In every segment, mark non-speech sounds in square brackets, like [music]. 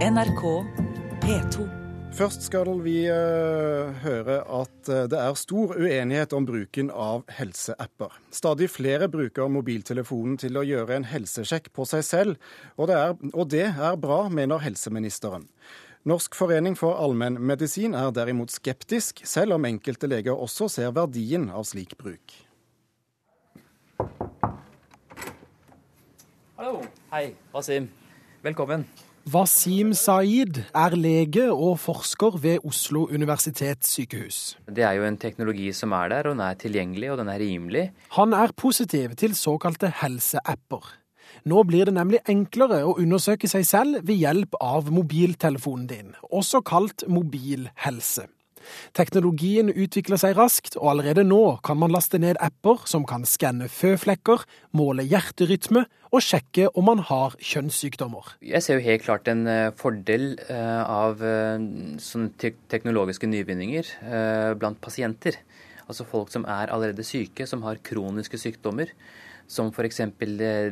NRK P2. Først skal vi uh, høre at uh, det er stor uenighet om bruken av helseapper. Stadig flere bruker mobiltelefonen til å gjøre en helsesjekk på seg selv, og det er, og det er bra, mener helseministeren. Norsk forening for allmennmedisin er derimot skeptisk, selv om enkelte leger også ser verdien av slik bruk. Hallo. Hei, Wasim. Velkommen. Wasim Saeed er lege og forsker ved Oslo universitetssykehus. Det er jo en teknologi som er der, og den er tilgjengelig og den er rimelig. Han er positiv til såkalte helseapper. Nå blir det nemlig enklere å undersøke seg selv ved hjelp av mobiltelefonen din, også kalt mobilhelse. Teknologien utvikler seg raskt, og allerede nå kan man laste ned apper som kan skanne føflekker, måle hjerterytme og sjekke om man har kjønnssykdommer. Jeg ser jo helt klart en eh, fordel eh, av eh, sånne teknologiske nyvinninger blant pasienter. Altså folk som er allerede syke, som har kroniske sykdommer som f.eks.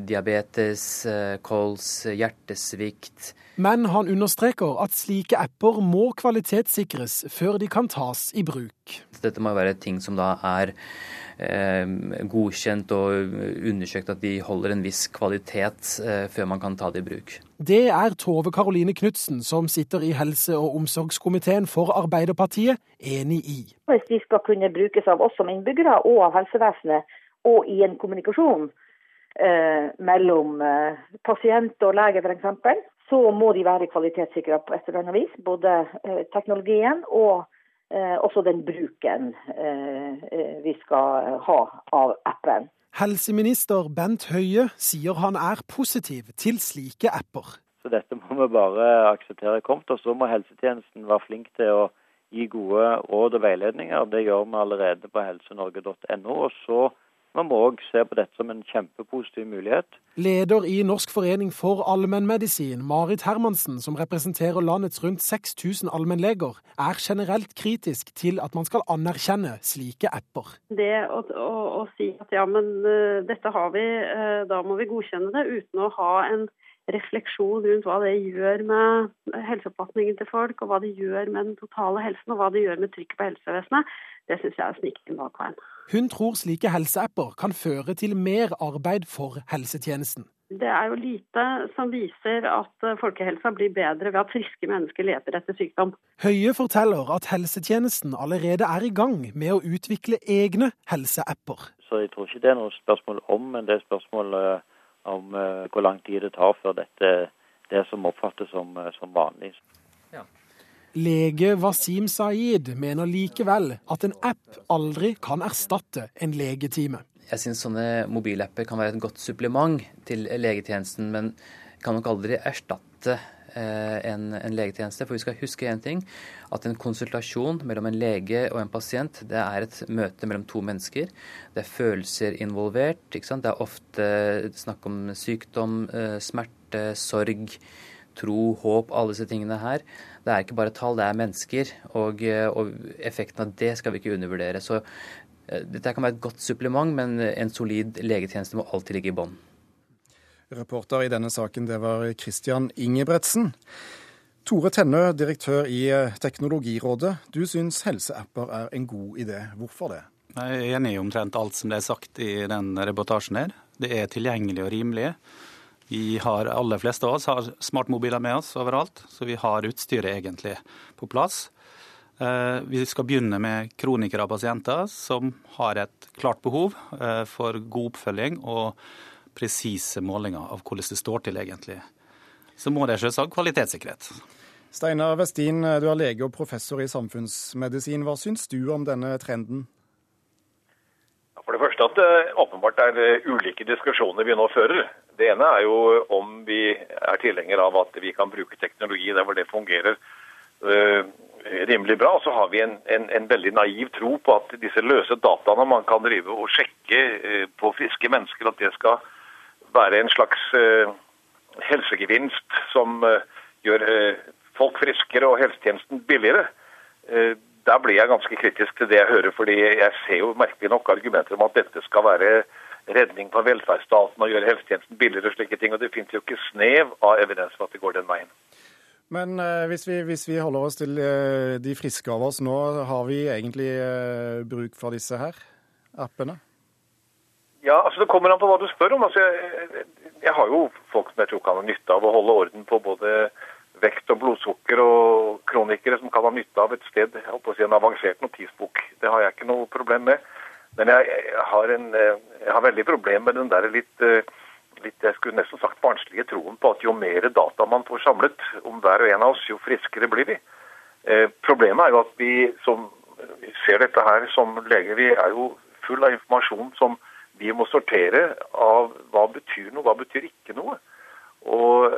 diabetes, kols, hjertesvikt. Men han understreker at slike apper må kvalitetssikres før de kan tas i bruk. Dette må være ting som da er Eh, godkjent og undersøkt at de holder en viss kvalitet eh, før man kan ta det i bruk. Det er Tove Karoline Knutsen, som sitter i helse- og omsorgskomiteen for Arbeiderpartiet, enig i. Hvis de skal kunne brukes av oss som innbyggere og av helsevesenet, og i en kommunikasjon eh, mellom eh, pasient og lege f.eks., så må de være kvalitetssikra på et eller annet vis. Både eh, teknologien og Eh, også den bruken eh, eh, vi skal ha av appen. Helseminister Bent Høie sier han er positiv til slike apper. Så Dette må vi bare akseptere kommet. Og så må helsetjenesten være flink til å gi gode råd og veiledninger. Det gjør vi allerede på helsenorge.no. Og så man må òg se på dette som en kjempepositiv mulighet. Leder i Norsk forening for allmennmedisin, Marit Hermansen, som representerer landets rundt 6000 allmennleger, er generelt kritisk til at man skal anerkjenne slike apper. Det å, å, å si at ja, men uh, dette har vi, uh, da må vi godkjenne det, uten å ha en refleksjon rundt hva det gjør med helseoppfatningen til folk, og hva det gjør med den totale helsen, og hva det gjør med trykket på helsevesenet, det syns jeg er å snike inn bakveien. Hun tror slike helseapper kan føre til mer arbeid for helsetjenesten. Det er jo lite som viser at folkehelsa blir bedre ved at friske mennesker leter etter sykdom. Høie forteller at helsetjenesten allerede er i gang med å utvikle egne helseapper. Så jeg tror ikke det er noe spørsmål om, men det er spørsmål eh, om uh, hvor lang tid det tar før dette det som oppfattes som, uh, som vanlig. Ja. Lege Wasim Saeed mener likevel at en app aldri kan erstatte en legetime. Jeg syns sånne mobilapper kan være et godt supplement til legetjenesten, men kan nok aldri erstatte Eh, en, en, legetjeneste. For vi skal huske én ting, at en konsultasjon mellom en lege og en pasient, det er et møte mellom to mennesker. Det er følelser involvert. Det er ofte snakk om sykdom, eh, smerte, sorg, tro, håp, alle disse tingene her. Det er ikke bare tall, det er mennesker. Og, eh, og effekten av det skal vi ikke undervurdere. Så dette kan være et godt supplement, men en solid legetjeneste må alltid ligge i bånn. Reporter i denne saken, det var Christian Ingebretsen. Tore Tennø, direktør i eh, Teknologirådet. Du syns helseapper er en god idé. Hvorfor det? Jeg er enig i omtrent alt som det er sagt i den reportasjen her. Det er tilgjengelig og rimelig. Vi har, aller fleste av oss har smartmobiler med oss overalt, så vi har utstyret egentlig på plass. Eh, vi skal begynne med kronikere og pasienter som har et klart behov eh, for god oppfølging og presise målinger av hvordan det står til egentlig. Så må det selvsagt kvalitetssikkerhet. Steinar Westin, du er lege og professor i samfunnsmedisin. Hva syns du om denne trenden? For det første at det åpenbart er eh, ulike diskusjoner vi nå fører. Det ene er jo om vi er tilhenger av at vi kan bruke teknologi der hvor det fungerer uh, rimelig bra. Og så har vi en, en, en, veldig naiv tro på at disse løse dataene man kan drive og sjekke på friske mennesker, at det skal være en slags uh, helsegevinst som uh, gjør uh, folk friskere og helsetjenesten billigere. Der blir jeg ganske kritisk til det jeg hører, fordi jeg ser jo merkelig nok argumenter om at dette skal være redning for velferdsstaten og gjøre helsetjenesten billigere og slike ting. Og det finnes jo ikke snev av evidens for at det går den veien. Men eh, hvis, vi, hvis, vi, holder oss til eh, de friske av oss nå, har vi egentlig eh, bruk for disse her appene? Ja, altså Det kommer an på hva du spør om. Altså, jeg, jeg har jo folk som jeg tror kan ha nytte av å holde orden på både vekt og blodsukker, og kronikere som kan ha nytte av et sted, jeg å si en avansert notisbok. Det har jeg ikke noe problem med. Men jeg, har, en, jeg har, veldig problem med den der litt, litt jeg skulle nesten sagt barnslige troen på at jo mer data man får samlet om hver og en av oss, jo friskere blir vi. Eh, problemet er jo at vi som ser dette her som leger, vi er jo full av informasjon som vi må sortere av hva betyr noe, hva betyr ikke noe. Og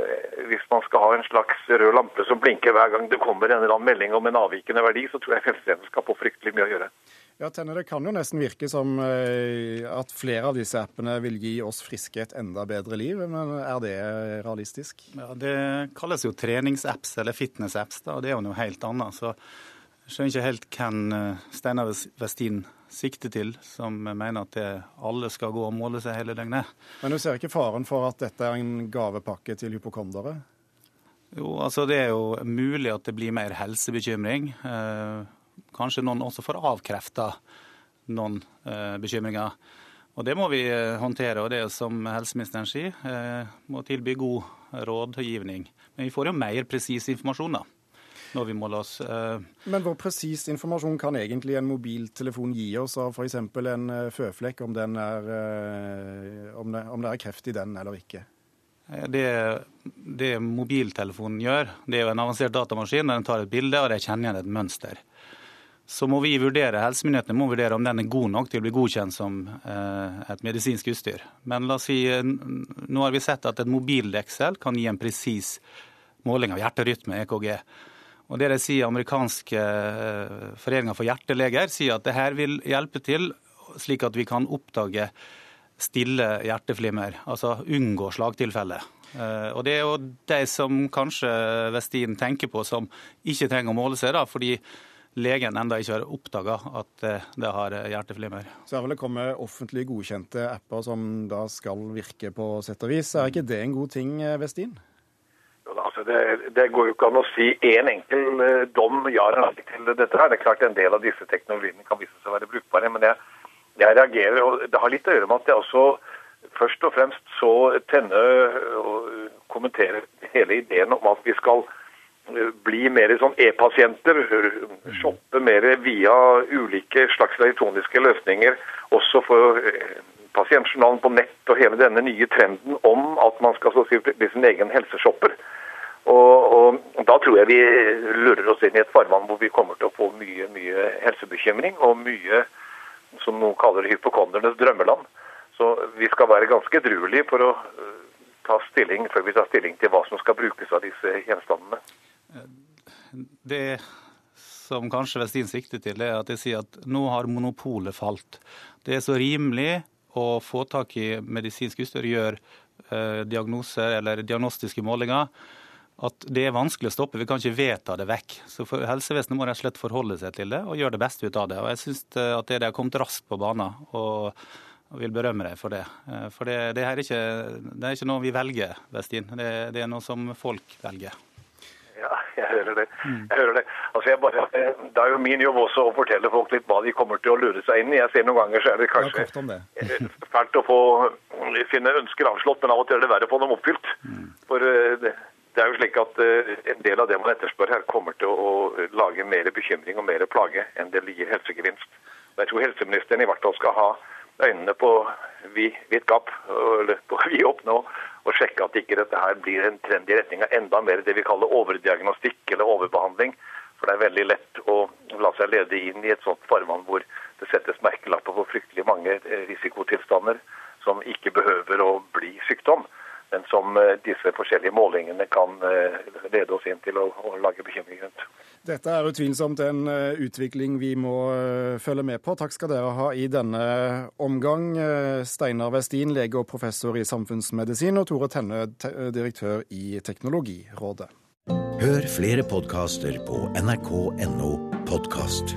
hvis man skal ha en slags rød lampe som blinker hver gang det kommer en eller annen melding om en avvikende verdi, så tror jeg helsetjenesten skal få fryktelig mye å gjøre. Ja, Tenne, Det kan jo nesten virke som eh, at flere av disse appene vil gi oss friske et enda bedre liv, men er det realistisk? Ja, Det kalles jo treningsapps eller fitnessapps, og det er jo noe helt annet. Så skjønner ikke helt hvem eh, Steinar Westin sikter til, som mener at det, alle skal gå og måle seg hele døgnet. Men du ser ikke faren for at dette er en gavepakke til hypokondere? Jo, altså det er jo mulig at det blir mer helsebekymring. Eh, kanskje noen også får avkrefta noen eh, bekymringer. Og Det må vi håndtere, og det som helseministeren sier, må tilby god rådgivning. Men vi får jo mer presis informasjon, da når vi måler oss. Eh, Men hvor presis informasjon kan egentlig en mobiltelefon gi oss av f.eks. en eh, føflekk, om, er, eh, om, det, om det er kreft i den eller ikke? Det, det, mobiltelefonen gjør, det er jo en avansert datamaskin. Den tar et bilde, og det kjenner igjen et mønster. Så må vi vurdere, Helsemyndighetene må vurdere om den er god nok til å bli godkjent som et medisinsk utstyr. Men la oss si, nå har vi sett at et mobildeksel kan gi en presis måling av hjerterytme, EKG. Og det de sier Amerikanske eh, foreninger for hjerteleger sier at det her vil hjelpe til slik at vi kan oppdage stille hjerteflimmer, altså unngå slagtilfeller. Eh, og Det er jo de som kanskje Westin tenker på som ikke trenger å måle seg, da, fordi legen enda ikke har oppdaga at eh, det har hjerteflimmer. Så er vel det kommet offentlig godkjente apper som da skal virke på sett og vis. Er ikke det en god ting, Westin? Det, det, går jo ikke an å si én en enkel uh, dom ja eller nei til dette. her. Det er klart En del av disse teknologiene kan vise seg å være brukbare. Men jeg, jeg, reagerer, og det har litt å gjøre med at jeg også først og fremst så tenne og kommentere hele ideen om at vi skal eh, bli mer sånn e-pasienter. Shoppe mer via ulike slags elektroniske løsninger. Også for pasientjournalen på nett og hele denne nye trenden om at man skal bli sin egen helseshopper. Og, og, Da tror jeg vi lurer oss inn i et farvann hvor vi kommer til å få mye mye helsebekymring og mye som noen kaller hypokondernes drømmeland. Så vi skal være ganske edruelige for å uh, ta stilling før vi tar stilling til hva som skal brukes av disse gjenstandene. Det som kanskje Vestin sikter til, er at jeg sier at nå har monopolet falt. Det er så rimelig å få tak i medisinsk utstyr, gjøre eh, diagnoser eller diagnostiske målinger at det er vanskelig å stoppe. Vi kan ikke vedta det vekk. Så for Helsevesenet må rett og slett forholde seg til det og gjøre det beste ut av det. Og Jeg syns eh, at dere har kommet raskt på banen. og og vil berømme deg for det. Eh, for det, det, er, ikke, det er ikke noe vi velger, Vestin. Det, det, er noe som folk velger. Ja, jeg hører det. Altså, Jeg hører det. Altså bare, eh, det er jo min jobb også å fortelle folk litt hva de kommer til å lure seg inn i. Jeg ser noen ganger så er det kanskje fælt å få finne ønsker avslått, men av og til er det verre å få dem oppfylt. Mm. For det, er jo slik at uh, En del av det man etterspør her, kommer til å, lage mer bekymring og mer plage enn det gir helsegevinst. Jeg tror helseministeren i hvert fall skal ha øynene på vidt gap, eller på [laughs] vid åpne, og sjekke at ikke dette her blir en trend i retning av enda mer det vi kaller overdiagnostikk eller overbehandling. For det er veldig lett å la seg lede inn i et sånt farvann hvor det settes merkelapper på fryktelig mange eh, risikotilstander som ikke behøver å bli sykdom men som eh, disse forskjellige målingene kan eh, lede oss inn til å, å lage bekymring rundt. Dette er utvilsomt en eh, utvikling vi må følge med på. Takk skal dere ha i denne omgang. Steinar Westin, lege og professor i samfunnsmedisin, og Tore Tenne, direktør i Teknologirådet. Hør flere podkaster på nrk.no podkast.